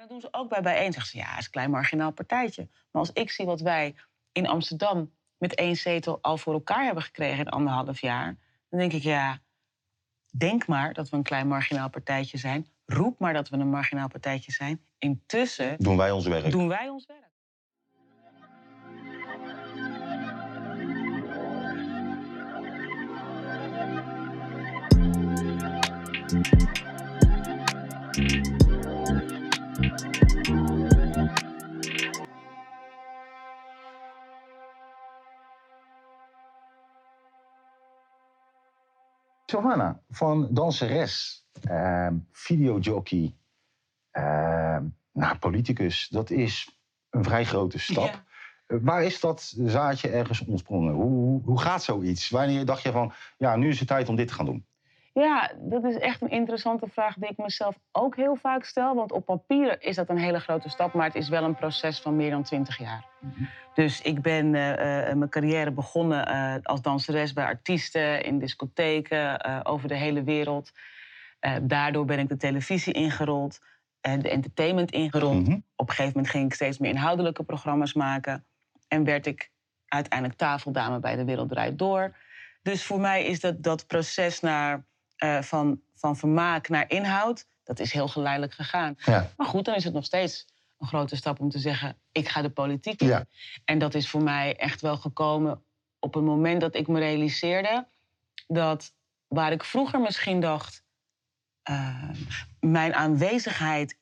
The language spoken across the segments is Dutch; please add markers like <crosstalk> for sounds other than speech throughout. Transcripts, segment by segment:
En dat doen ze ook bij bijeen. Zeggen ze, ja, het is een klein marginaal partijtje. Maar als ik zie wat wij in Amsterdam met één zetel al voor elkaar hebben gekregen in anderhalf jaar... dan denk ik, ja, denk maar dat we een klein marginaal partijtje zijn. Roep maar dat we een marginaal partijtje zijn. Intussen Doen wij ons werk. doen wij ons werk. Giovanna, van danseres, ehm videojockey, ehm naar politicus, dat is een vrij grote stap. Ja. Eh, Waar is dat zaadje ergens ontsprongen? Hoe, hoe, hoe gaat zoiets? Wanneer dacht je van, ja, nu is het tijd om dit te gaan doen? Ja, dat is echt een interessante vraag die ik mezelf ook heel vaak stel. Want op papier is dat een hele grote stap, maar het is wel een proces van meer dan twintig jaar. Dus ik ben eh, eh, mijn carrière begonnen eh, als danseres bij artiesten, in discotheken, over de hele wereld. Daardoor ben ik de televisie ingerold, en de entertainment ingerold. Mhm. Op een gegeven moment ging ik steeds meer inhoudelijke programma's maken. En werd ik uiteindelijk tafeldame bij De Wereld Draait Door. Dus voor mij is dat, dat proces naar, eh, van, van vermaak naar inhoud... dat is heel geleidelijk gegaan. Ja. Maar goed, dan is het nog steeds een grote stap om te zeggen... ik ga de politiek in. Ja. En dat is voor mij echt wel gekomen op het moment dat ik me realiseerde... dat waar ik vroeger misschien dacht... eh, mijn aanwezigheid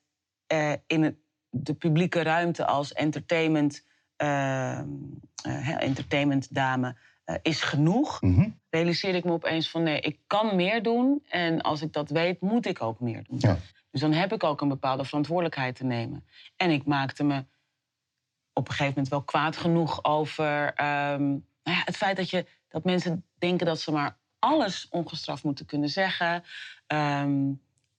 eh, in het, de publieke ruimte als entertainment, hè, entertainmentdame eh, is genoeg. Mhm. Realiseerde ik me opeens van nee, ik kan meer doen. En als ik dat weet, moet ik ook meer doen. Ja. Dus dan heb ik ook een bepaalde verantwoordelijkheid te nemen. En ik maakte me op een gegeven moment wel kwaad genoeg over ehm, nou ja, het feit dat, je, dat mensen denken dat ze maar alles ongestraft moeten kunnen zeggen. Ehm,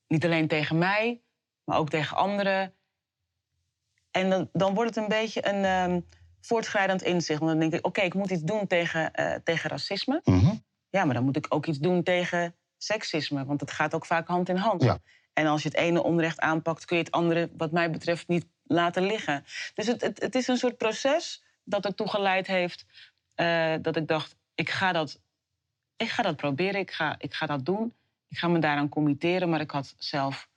niet alleen tegen mij, maar ook tegen anderen. En dan, dan wordt het een beetje een ehm, voortschrijdend inzicht. Want dan denk ik, oké, ik moet iets doen tegen, eh, tegen racisme. Mhm. Ja, maar dan moet ik ook iets doen tegen seksisme. Want het gaat ook vaak hand in hand. Ja. En als je het ene onrecht aanpakt, kun je het andere, wat mij betreft, niet laten liggen. Dus het, het, het is een soort proces dat ertoe geleid heeft eh, dat ik dacht, ik ga dat, ik ga dat proberen, ik ga, ik ga dat doen. Ik ga me daaraan committeren, maar ik had zelf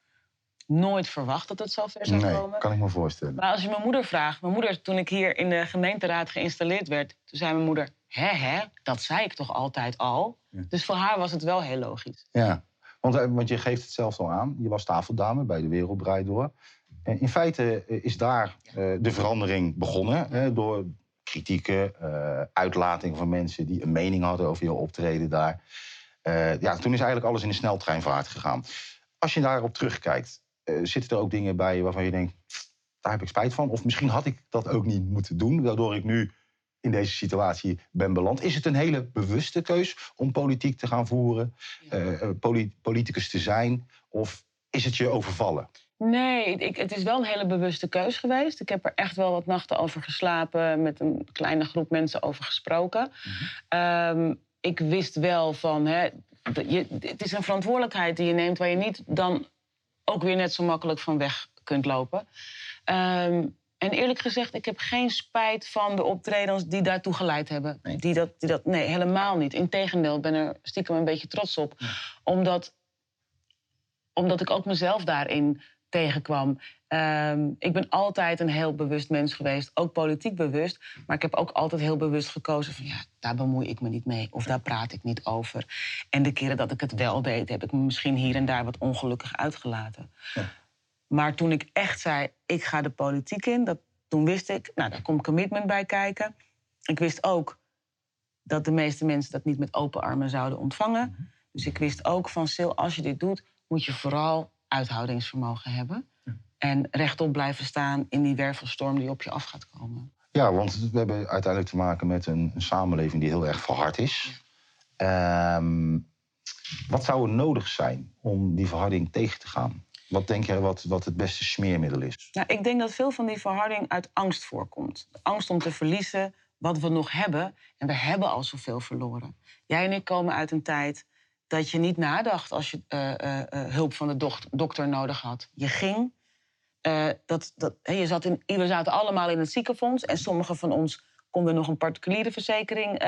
nooit verwacht dat het zo ver zou Nee, komen. kan ik me voorstellen. Maar als je mijn moeder vraagt... Mijn moeder, toen ik hier in de gemeenteraad geïnstalleerd werd... toen zei mijn moeder, hè, hè, dat zei ik toch altijd al? Ja. Dus voor haar was het wel heel logisch. Ja, want, eh, want je geeft het zelf al aan. Je was tafeldame bij De Wereld Draait Door. En in feite eh, is daar eh, de verandering begonnen. Door kritieken, eh, uitlating van mensen die een mening hadden over je optreden daar. Ja, toen is eigenlijk alles in de sneltreinvaart gegaan. Als je daarop terugkijkt, zitten er ook dingen bij waarvan je denkt... daar heb ik spijt van. Of misschien had ik dat ook niet moeten doen, waardoor ik nu in deze situatie ben beland. Is het een hele bewuste keus om politiek te gaan voeren? eh, eh, poli- politicus te zijn? Of is het je overvallen? Nee, ik, het is wel een hele bewuste keus geweest. Ik heb er echt wel wat nachten over geslapen... met een kleine groep mensen over gesproken. Ehm, ik wist wel van... Hè, je, het is een verantwoordelijkheid die je neemt... waar je niet dan ook weer net zo makkelijk van weg kunt lopen. Ehm, en eerlijk gezegd, ik heb geen spijt van de optredens die daartoe geleid hebben. Nee. Die dat, die dat, nee, helemaal niet. Integendeel, ik ben er stiekem een beetje trots op. Omdat, omdat ik ook mezelf daarin tegenkwam. Ehm, ik ben altijd een heel bewust mens geweest, ook politiek bewust. Maar ik heb ook altijd heel bewust gekozen van ja, daar bemoei ik me niet mee. Of daar praat ik niet over. En de keren dat ik het wel deed, heb ik me misschien hier en daar wat ongelukkig uitgelaten. Maar toen ik echt zei, ik ga de politiek in, dat, toen wist ik, nou, daar komt commitment bij kijken. Ik wist ook dat de meeste mensen dat niet met open armen zouden ontvangen. Dus ik wist ook van, Sil, als je dit doet, moet je vooral uithoudingsvermogen hebben. En rechtop blijven staan in die wervelstorm die op je af gaat komen. Ja, want we hebben uiteindelijk te maken met een, een samenleving die heel erg verhard is. Ehm, wat zou er nodig zijn om die verharding tegen te gaan? Wat denk jij wat, wat het beste smeermiddel is? Nou, ik denk dat veel van die verharding uit angst voorkomt. De angst om te verliezen wat we nog hebben. En we hebben al zoveel verloren. Jij en ik komen uit een tijd dat je niet nadacht als je eh, eh, eh, hulp van de docht- dokter nodig had. Je ging Uh, dat, dat, je zat in, we zaten allemaal in het ziekenfonds en sommigen van ons konden nog een particuliere verzekering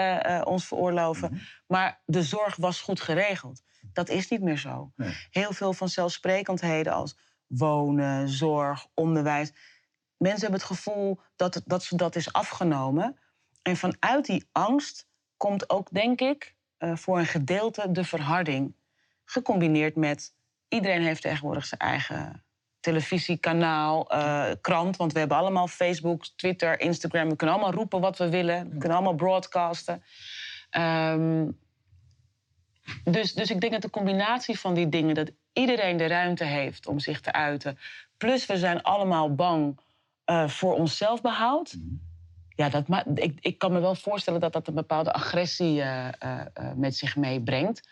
ons veroorloven. Mhm. Maar de zorg was goed geregeld. Dat is niet meer zo. Heel veel vanzelfsprekendheden als wonen, zorg, onderwijs. Mensen hebben het gevoel dat, dat ze dat is afgenomen. En vanuit die angst komt ook, denk ik, uh, voor een gedeelte de verharding. Gecombineerd met iedereen heeft tegenwoordig zijn eigen televisiekanaal, uh, krant. Want we hebben allemaal Facebook, Twitter, Instagram. We kunnen allemaal roepen wat we willen. We kunnen allemaal broadcasten. Um, dus, dus ik denk dat de combinatie van die dingen, dat iedereen de ruimte heeft om zich te uiten. Plus we zijn allemaal bang uh, voor onszelf behoud. Mhm. Ja, dat ik, ik kan me wel voorstellen dat dat een bepaalde agressie uh, uh, met zich meebrengt.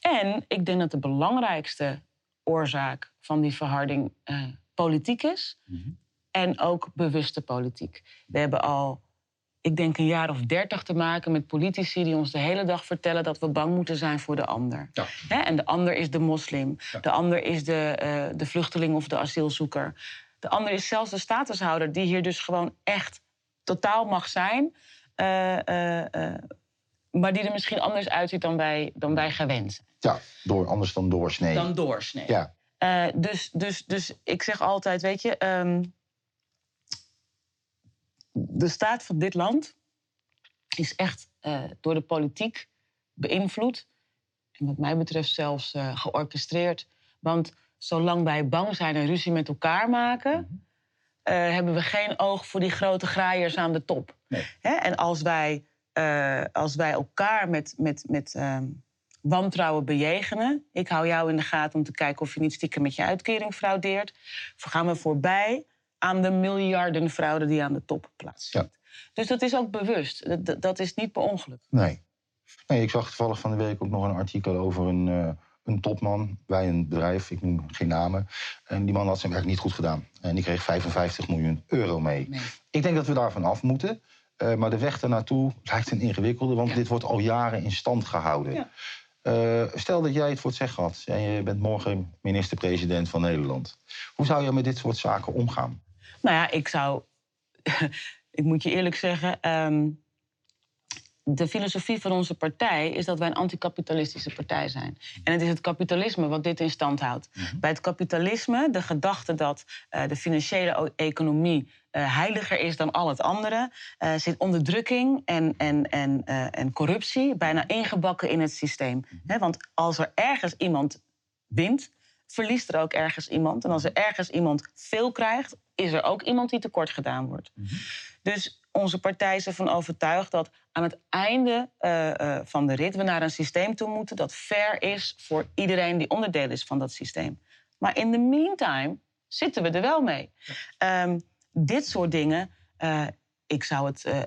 En ik denk dat de belangrijkste oorzaak van die verharding politiek is. Mhm. En ook bewuste politiek. We hebben al ik denk, een jaar of dertig te maken met politici die ons de hele dag vertellen dat we bang moeten zijn voor de ander. Ja. en de ander is de moslim, de ander is de, de vluchteling of de asielzoeker. De ander is zelfs de statushouder, die hier dus gewoon echt totaal mag zijn. Uh, uh, maar die er misschien anders uitziet dan wij, dan wij gewend zijn. Ja, door, anders dan doorsnee. Dan doorsnee. Ja. dus, dus, dus ik zeg altijd, weet je... Um, de staat van dit land is echt uh, door de politiek beïnvloed. En wat mij betreft zelfs uh, georchestreerd. Want zolang wij bang zijn en ruzie met elkaar maken, uh, hebben we geen oog voor die grote graaiers aan de top. Nee. Hè? En als wij, als wij elkaar met, met, met ehm, wantrouwen bejegenen. Ik hou jou in de gaten om te kijken of je niet stiekem met je uitkering fraudeert. Gaan we voorbij aan de miljarden fraude die aan de top plaatsvindt. Ja. Dus dat is ook bewust. Dat, dat is niet per ongeluk. Nee. nee. Ik zag toevallig van de week ook nog een artikel over een, uh, een topman bij een bedrijf. Ik noem geen namen. En die man had zijn werk niet goed gedaan. En die kreeg 55 miljoen euro mee. Ik denk dat we daarvan af moeten. Uh, maar de weg ernaartoe lijkt een ingewikkelde, want dit wordt al jaren in stand gehouden. Ja. Uh, stel dat jij het voor het zeggen had en je bent morgen minister-president van Nederland. Hoe zou je met dit soort zaken omgaan? Nou ja, ik zou. <laughs> ik moet je eerlijk zeggen. Ehm, de filosofie van onze partij is dat wij een anticapitalistische partij zijn. En het is het kapitalisme wat dit in stand houdt. Mhm. Bij het kapitalisme, de gedachte dat uh, de financiële economie uh, heiliger is dan al het andere, uh, zit onderdrukking en, en, en, en corruptie bijna ingebakken in het systeem. Mhm. want als er ergens iemand wint, verliest er ook ergens iemand. En als er ergens iemand veel krijgt, is er ook iemand die tekort gedaan wordt. Mhm. Dus onze partij is ervan overtuigd dat aan het einde uh, uh, van de rit we naar een systeem toe moeten dat fair is voor iedereen die onderdeel is van dat systeem. Maar in the meantime zitten we er wel mee. Um, dit soort dingen, uh, ik zou het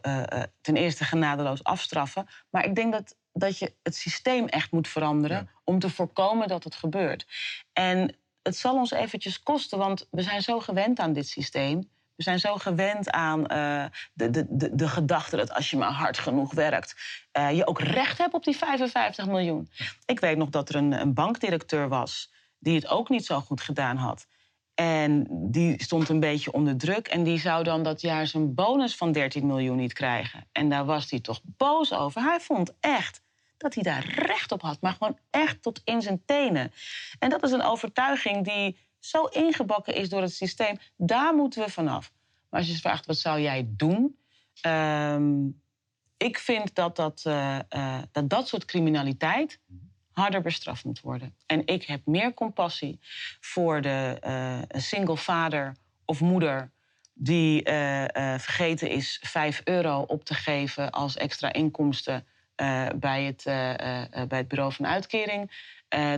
ten eerste genadeloos afstraffen. Maar ik denk dat dat je het systeem echt moet veranderen om te voorkomen dat het gebeurt. En het zal ons eventjes kosten, want we zijn zo gewend aan dit systeem. We zijn zo gewend aan uh, de, de, de, de, gedachte dat als je maar hard genoeg werkt, uh, je ook recht hebt op die 55 miljoen. Ik weet nog dat er een, een bankdirecteur was die het ook niet zo goed gedaan had. En die stond een beetje onder druk. En die zou dan dat jaar zijn bonus van 13 miljoen niet krijgen. En daar was hij toch boos over. Hij vond echt dat hij daar recht op had. Maar gewoon echt tot in zijn tenen. En dat is een overtuiging die zo ingebakken is door het systeem. Daar moeten we vanaf. Maar als je vraagt, wat zou jij doen? Uh, ik vind dat dat, uh, uh, dat dat soort criminaliteit harder bestraft moet worden. En ik heb meer compassie voor de uh, single vader of moeder die vergeten is 5 euro op te geven als extra inkomsten bij, het, bij het bureau van uitkering.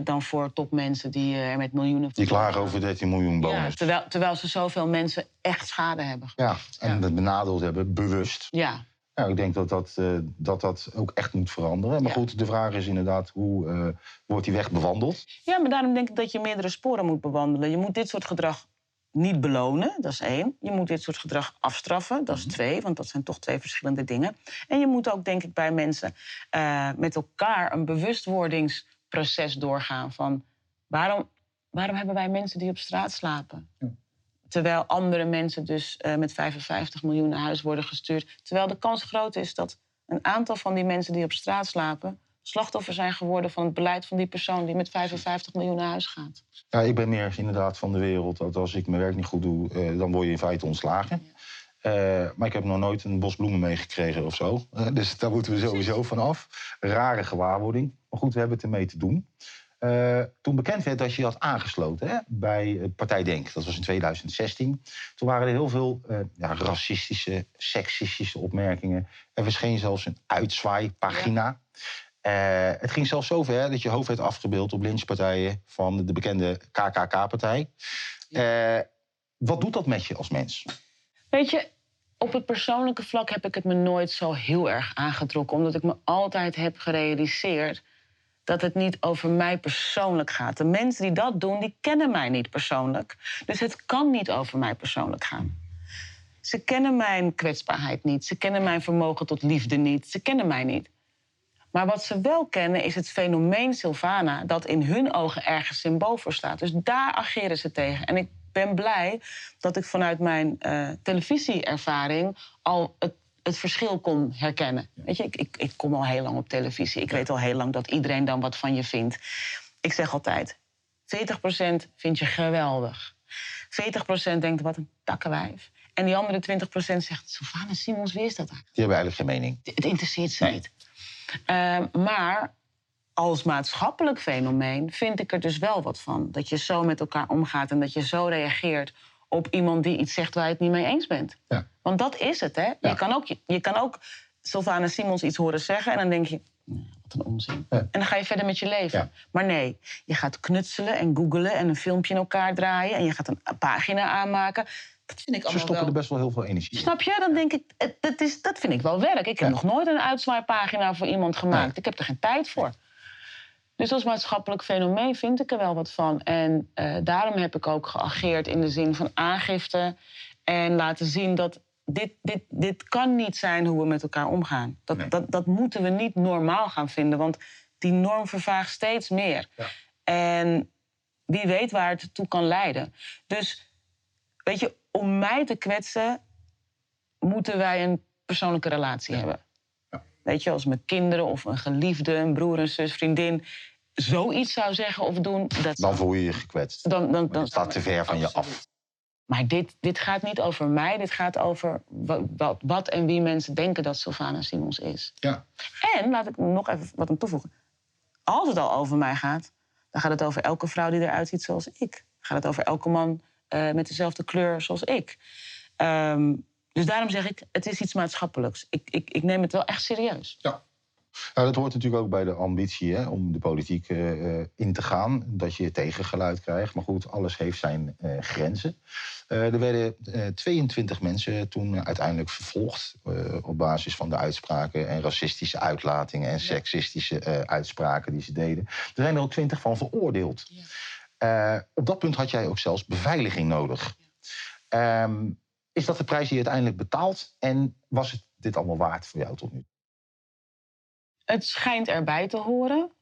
Dan voor topmensen die er met miljoenen... Die klagen over 13 miljoen bonus. Ja, terwijl, terwijl ze zoveel mensen echt schade hebben. Ja, en het benadeeld hebben, bewust. Ja. Ja, ik denk dat dat, uh, dat dat ook echt moet veranderen. Maar goed, de vraag is inderdaad, hoe wordt die weg bewandeld? Ja, maar daarom denk ik dat je meerdere sporen moet bewandelen. Je moet dit soort gedrag niet belonen, dat is één. Je moet dit soort gedrag afstraffen, dat is mhm. twee. Want dat zijn toch twee verschillende dingen. En je moet ook, denk ik, bij mensen uh, met elkaar een bewustwordingsproces doorgaan. Van waarom, waarom hebben wij mensen die op straat slapen? Ja. terwijl andere mensen dus uh, met 55 miljoen naar huis worden gestuurd. Terwijl de kans groot is dat een aantal van die mensen die op straat slapen slachtoffer zijn geworden van het beleid van die persoon die met 55 miljoen naar huis gaat. Ja, ik ben meer inderdaad van de wereld dat als ik mijn werk niet goed doe, uh, dan word je in feite ontslagen. Uh, maar ik heb nog nooit een bos bloemen meegekregen of zo. Uh, dus daar moeten we sowieso van af. Rare gewaarwording. Maar goed, we hebben het ermee te doen. Uh, toen bekend werd dat je had aangesloten hè, bij Partij Denk, dat was in 2016. Toen waren er heel veel ja, racistische, seksistische opmerkingen. Er verscheen zelfs een uitzwaaipagina. Uh, het ging zelfs zover dat je hoofd werd afgebeeld op lynchpartijen van de bekende KKK-partij. Wat doet dat met je als mens? Weet je, op het persoonlijke vlak heb ik het me nooit zo heel erg aangetrokken, omdat ik me altijd heb gerealiseerd dat het niet over mij persoonlijk gaat. De mensen die dat doen, die kennen mij niet persoonlijk. Dus het kan niet over mij persoonlijk gaan. Ze kennen mijn kwetsbaarheid niet. Ze kennen mijn vermogen tot liefde niet. Ze kennen mij niet. Maar wat ze wel kennen is het fenomeen Sylvana, dat in hun ogen ergens symbool voor staat. Dus daar ageren ze tegen. En ik ben blij dat ik vanuit mijn uh, televisieervaring al het, het, verschil kon herkennen. Weet je, ik, ik, ik, kom al heel lang op televisie. Ik weet al heel lang dat iedereen dan wat van je vindt. Ik zeg altijd: 40% vind je geweldig. 40% denkt wat een takkenwijf. En die andere 20% zegt: Sylvana Simons, wie is dat eigenlijk? Die hebben eigenlijk geen mening. Het interesseert ze niet. Uh, maar als maatschappelijk fenomeen vind ik er dus wel wat van. Dat je zo met elkaar omgaat en dat je zo reageert op iemand die iets zegt waar je het niet mee eens bent. Ja. Want dat is het, hè? Je, kan ook, je, kan ook Sylvana Simons iets horen zeggen en dan denk je. wat een onzin. Ja. En dan ga je verder met je leven. Maar nee, je gaat knutselen en googelen en een filmpje in elkaar draaien en je gaat een pagina aanmaken. Dat vind ik Ze stoppen wel... er best wel heel veel energie in. Snap je? Dan denk ik, dat, is, dat vind ik wel werk. Ik heb nog nooit een uitzwaaipagina voor iemand gemaakt. Ik heb er geen tijd voor. Dus als maatschappelijk fenomeen vind ik er wel wat van. En uh, daarom heb ik ook geageerd in de zin van aangifte. En laten zien dat dit, dit, dit kan niet zijn hoe we met elkaar omgaan. Dat, nee. dat, dat moeten we niet normaal gaan vinden. Want die norm vervaagt steeds meer. Ja. En wie weet waar het toe kan leiden. Dus weet je, om mij te kwetsen, moeten wij een persoonlijke relatie hebben. Weet je, als mijn kinderen of een geliefde, een broer, een zus, vriendin zoiets zou zeggen of doen. Dat dan voel je je gekwetst. Dan, dan, dan, staat te ver van je af. Maar dit, dit gaat niet over mij, dit gaat over wat, wat, en wie mensen denken dat Sylvana Simons is. Ja. En laat ik nog even wat aan toevoegen. Als het al over mij gaat, dan gaat het over elke vrouw die eruit ziet zoals ik. Dan gaat het over elke man uh, met dezelfde kleur zoals ik. Um, dus daarom zeg ik, het is iets maatschappelijks. Ik, ik, ik neem het wel echt serieus. Ja. Nou, dat hoort natuurlijk ook bij de ambitie hè, om de politiek uh, in te gaan. Dat je tegengeluid krijgt. Maar goed, alles heeft zijn uh, grenzen. er werden 22 mensen toen uiteindelijk vervolgd. op basis van de uitspraken en racistische uitlatingen en seksistische uitspraken die ze deden. Er zijn er ook 20 van veroordeeld. Op dat punt had jij ook zelfs beveiliging nodig. Um, is dat de prijs die je uiteindelijk betaalt? En was het dit allemaal waard voor jou tot nu? Het schijnt erbij te horen.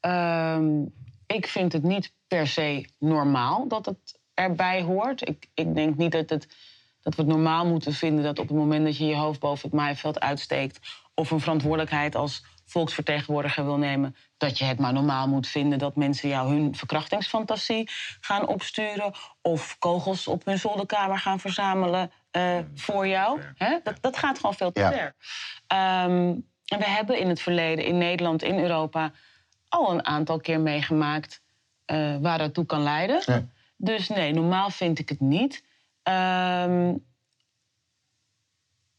Um, ik vind het niet per se normaal dat het erbij hoort. Ik, ik denk niet dat, het, dat we het normaal moeten vinden dat op het moment dat je je hoofd boven het maaiveld uitsteekt of een verantwoordelijkheid als volksvertegenwoordiger wil nemen, dat je het maar normaal moet vinden dat mensen jou hun verkrachtingsfantasie gaan opsturen of kogels op hun zolderkamer gaan verzamelen uh, voor jou. Hè? Dat, dat gaat gewoon veel te ja. ver. Um, en we hebben in het verleden in Nederland, in Europa, al een aantal keer meegemaakt uh, waar dat toe kan leiden. Ja. Dus nee, normaal vind ik het niet. Um,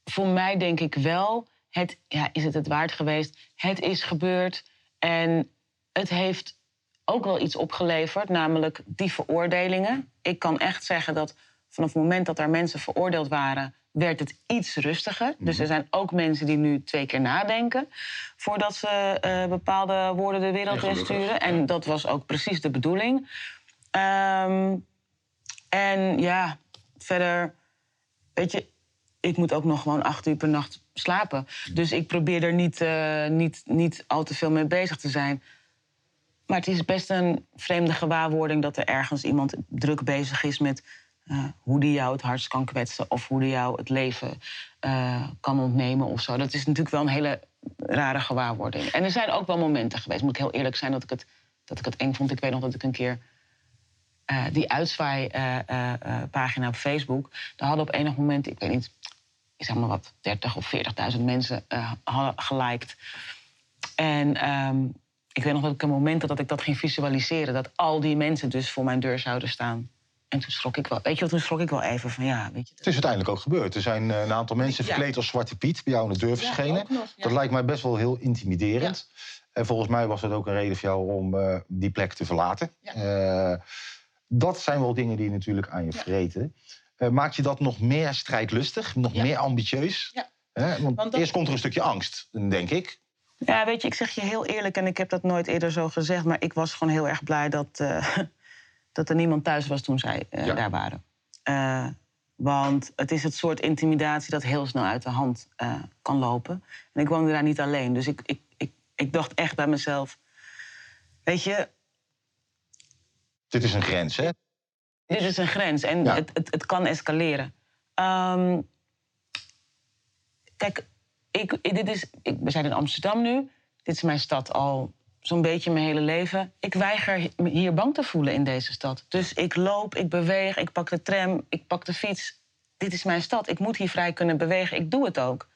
voor mij denk ik wel het, ja, is het het waard geweest? Het is gebeurd en het heeft ook wel iets opgeleverd, namelijk die veroordelingen. Ik kan echt zeggen dat vanaf het moment dat er mensen veroordeeld waren, werd het iets rustiger. Dus mhm. er zijn ook mensen die nu twee keer nadenken voordat ze uh, bepaalde woorden de wereld in sturen. En dat was ook precies de bedoeling. Um, en ja, verder, weet je, ik moet ook nog gewoon acht uur per nacht slapen. Dus ik probeer er niet, uh, niet, niet al te veel mee bezig te zijn. Maar het is best een vreemde gewaarwording dat er ergens iemand druk bezig is met hoe die jou het hardst kan kwetsen of hoe die jou het leven kan ontnemen of zo. Dat is natuurlijk wel een hele rare gewaarwording. En er zijn ook wel momenten geweest, moet ik heel eerlijk zijn, dat ik het, dat ik het eng vond. Ik weet nog dat ik een keer die uitzwaaipagina op Facebook, daar hadden op enig moment, ik weet niet, ik zeg maar wat, 30 of 40.000 mensen hadden geliked. En ehm, ik weet nog dat ik een moment dat ik dat ging visualiseren, dat al die mensen dus voor mijn deur zouden staan. En toen schrok ik wel. Weet je wat, toen schrok ik wel even van ja. Weet je, Het is uiteindelijk ook gebeurd. Er zijn eh, een aantal mensen verkleed als Zwarte Piet bij jou aan de deur verschenen. Dat lijkt mij best wel heel intimiderend. En volgens mij was het ook een reden voor jou om uh, die plek te verlaten. Uh, dat zijn wel dingen die natuurlijk aan je vreten. Maakt je dat nog meer strijdlustig, nog meer ambitieus? Ja. Want, Want eerst komt er een stukje angst, denk ik. Ja, weet je, ik zeg je heel eerlijk, en ik heb dat nooit eerder zo gezegd, maar ik was gewoon heel erg blij dat, uh, <laughs> dat er niemand thuis was toen zij uh, daar waren. Uh, want het is het soort intimidatie dat heel snel uit de hand kan lopen. En ik woonde daar niet alleen. Dus ik, ik, ik, ik dacht echt bij mezelf: Weet je. Dit is een grens, hè? Dit is een grens en ja. het, het, het, kan escaleren. Um, kijk, ik, dit is, ik, we zijn in Amsterdam nu. Dit is mijn stad al zo'n beetje mijn hele leven. Ik weiger me hier bang te voelen in deze stad. Dus ik loop, ik beweeg, ik pak de tram, ik pak de fiets. Dit is mijn stad. Ik moet hier vrij kunnen bewegen. Ik doe het ook.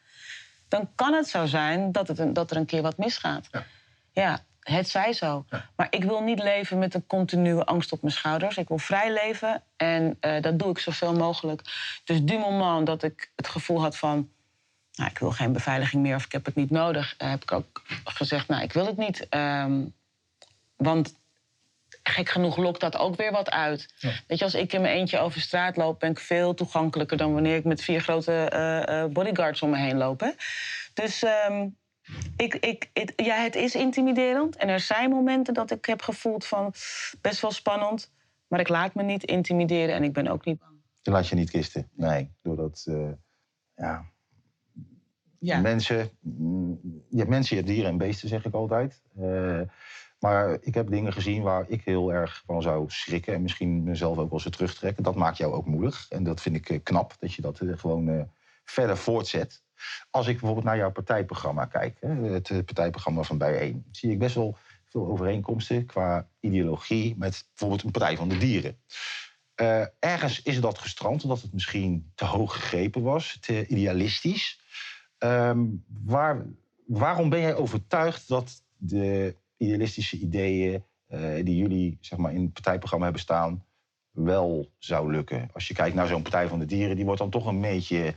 Dan kan het zo zijn dat, het dat er een keer wat misgaat. Ja, ja het zij zo. Maar ik wil niet leven met een continue angst op mijn schouders. Ik wil vrij leven en uh, dat doe ik zoveel mogelijk. Dus du moment dat ik het gevoel had van nou, ik wil geen beveiliging meer of ik heb het niet nodig, uh, heb ik ook gezegd, nou, ik wil het niet. Um, want gek genoeg lokt dat ook weer wat uit. Weet je, als ik in mijn eentje over straat loop, ben ik veel toegankelijker dan wanneer ik met vier grote uh, bodyguards om me heen loop. Hè? Dus um, ik, ik, het, ja, het is intimiderend. En er zijn momenten dat ik heb gevoeld van best wel spannend. Maar ik laat me niet intimideren en ik ben ook niet bang. Je laat je niet kisten, nee. Doordat, ja, ja. Mensen, mm, je hebt mensen, je hebt dieren en beesten, zeg ik altijd. Uh, maar ik heb dingen gezien waar ik heel erg van zou schrikken. En misschien mezelf ook wel eens terugtrekken. Dat maakt jou ook moedig. En dat vind ik eh, knap, dat je dat uh, gewoon verder voortzet. Als ik bijvoorbeeld naar jouw partijprogramma kijk, het partijprogramma van Bijeen, zie ik best wel veel overeenkomsten qua ideologie met bijvoorbeeld een Partij van de Dieren. Uh, ergens is dat gestrand omdat het misschien te hoog gegrepen was, te idealistisch. Um, waar, waarom ben jij overtuigd dat de idealistische ideeën uh, die jullie zeg maar, in het partijprogramma hebben staan, wel zou lukken? Als je kijkt naar zo'n Partij van de Dieren, die wordt dan toch een beetje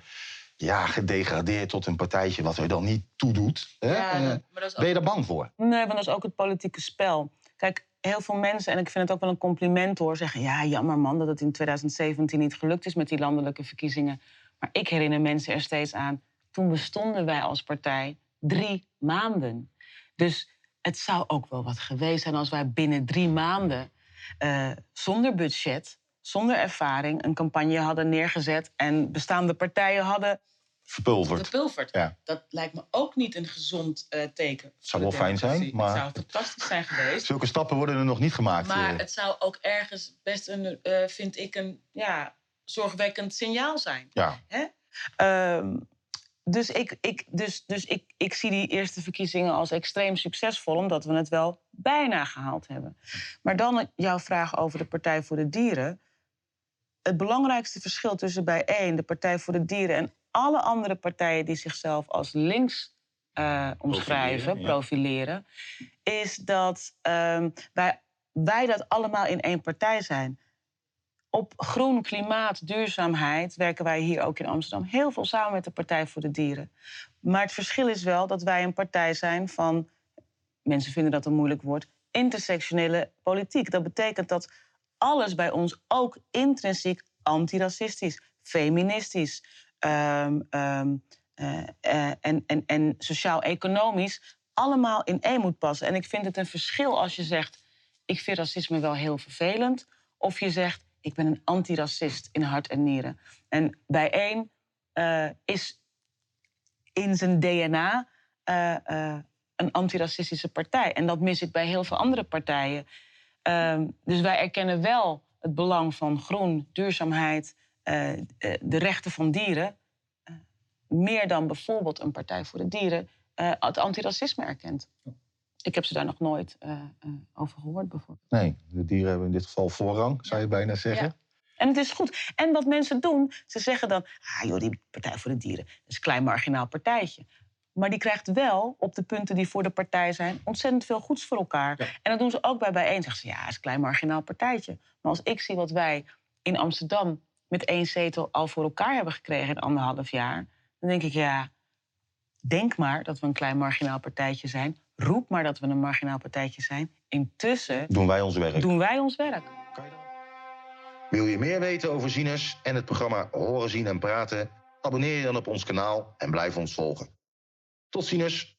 ja, gedegradeerd tot een partijtje wat er dan niet toe doet. Hè? Ja, uh, ben je daar bang voor? Nee, want dat is ook het politieke spel. Kijk, heel veel mensen, en ik vind het ook wel een compliment hoor, zeggen: ja, jammer man dat het in 2017 niet gelukt is met die landelijke verkiezingen. Maar ik herinner mensen er steeds aan toen bestonden wij als partij drie maanden. Dus het zou ook wel wat geweest zijn als wij binnen drie maanden uh, zonder budget, zonder ervaring, een campagne hadden neergezet en bestaande partijen hadden. Verpulverd. Verpulverd. Ja. Dat lijkt me ook niet een gezond uh, teken. Het zou wel fijn zijn, maar. Het zou fantastisch zijn geweest. Zulke stappen worden er nog niet gemaakt. Maar uh. het zou ook ergens best een, vind ik, een ja, zorgwekkend signaal zijn. Ja. Hè? Um, dus ik, ik, dus, dus ik, ik zie die eerste verkiezingen als extreem succesvol, omdat we het wel bijna gehaald hebben. Maar dan jouw vraag over de Partij voor de Dieren. Het belangrijkste verschil tussen bij één, de Partij voor de Dieren en alle andere partijen die zichzelf als links uh, omschrijven, profileren, profileren, is dat uh, wij, wij dat allemaal in één partij zijn op groen, klimaat, duurzaamheid werken wij hier ook in Amsterdam heel veel samen met de Partij voor de Dieren. Maar het verschil is wel dat wij een partij zijn van, mensen vinden dat een moeilijk woord, intersectionele politiek. Dat betekent dat alles bij ons ook intrinsiek antiracistisch, feministisch um, um, uh, uh, en, en, en sociaal-economisch allemaal in één moet passen. En ik vind het een verschil als je zegt, ik vind racisme wel heel vervelend, of je zegt, ik ben een antiracist in hart en nieren. En bijeen uh, is in zijn DNA uh, uh, een antiracistische partij. En dat mis ik bij heel veel andere partijen. Ehm, dus wij erkennen wel het belang van groen, duurzaamheid, eh, eh, de rechten van dieren, eh, meer dan bijvoorbeeld een Partij voor de Dieren eh, het antiracisme erkent. Ik heb ze daar nog nooit over gehoord, bijvoorbeeld. Nee, de dieren hebben in dit geval voorrang, zou je bijna zeggen. Ja. En het is goed. En wat mensen doen, ze zeggen dan... Ah joh, die Partij voor de Dieren, dat is een klein marginaal partijtje. Maar die krijgt wel, op de punten die voor de partij zijn... ontzettend veel goeds voor elkaar. Ja. En dat doen ze ook bij bijeen. Zeggen ze, ja, het is een klein marginaal partijtje. Maar als ik zie wat wij in Amsterdam... met één zetel al voor elkaar hebben gekregen in anderhalf jaar... dan denk ik, ja, denk maar dat we een klein marginaal partijtje zijn. Roep maar dat we een marginaal partijtje zijn. Intussen Doen wij ons werk. doen wij ons werk. Wil je meer weten over Sinus en het programma Horen, Zien en Praten? Abonneer je dan op ons kanaal en blijf ons volgen. Tot ziens!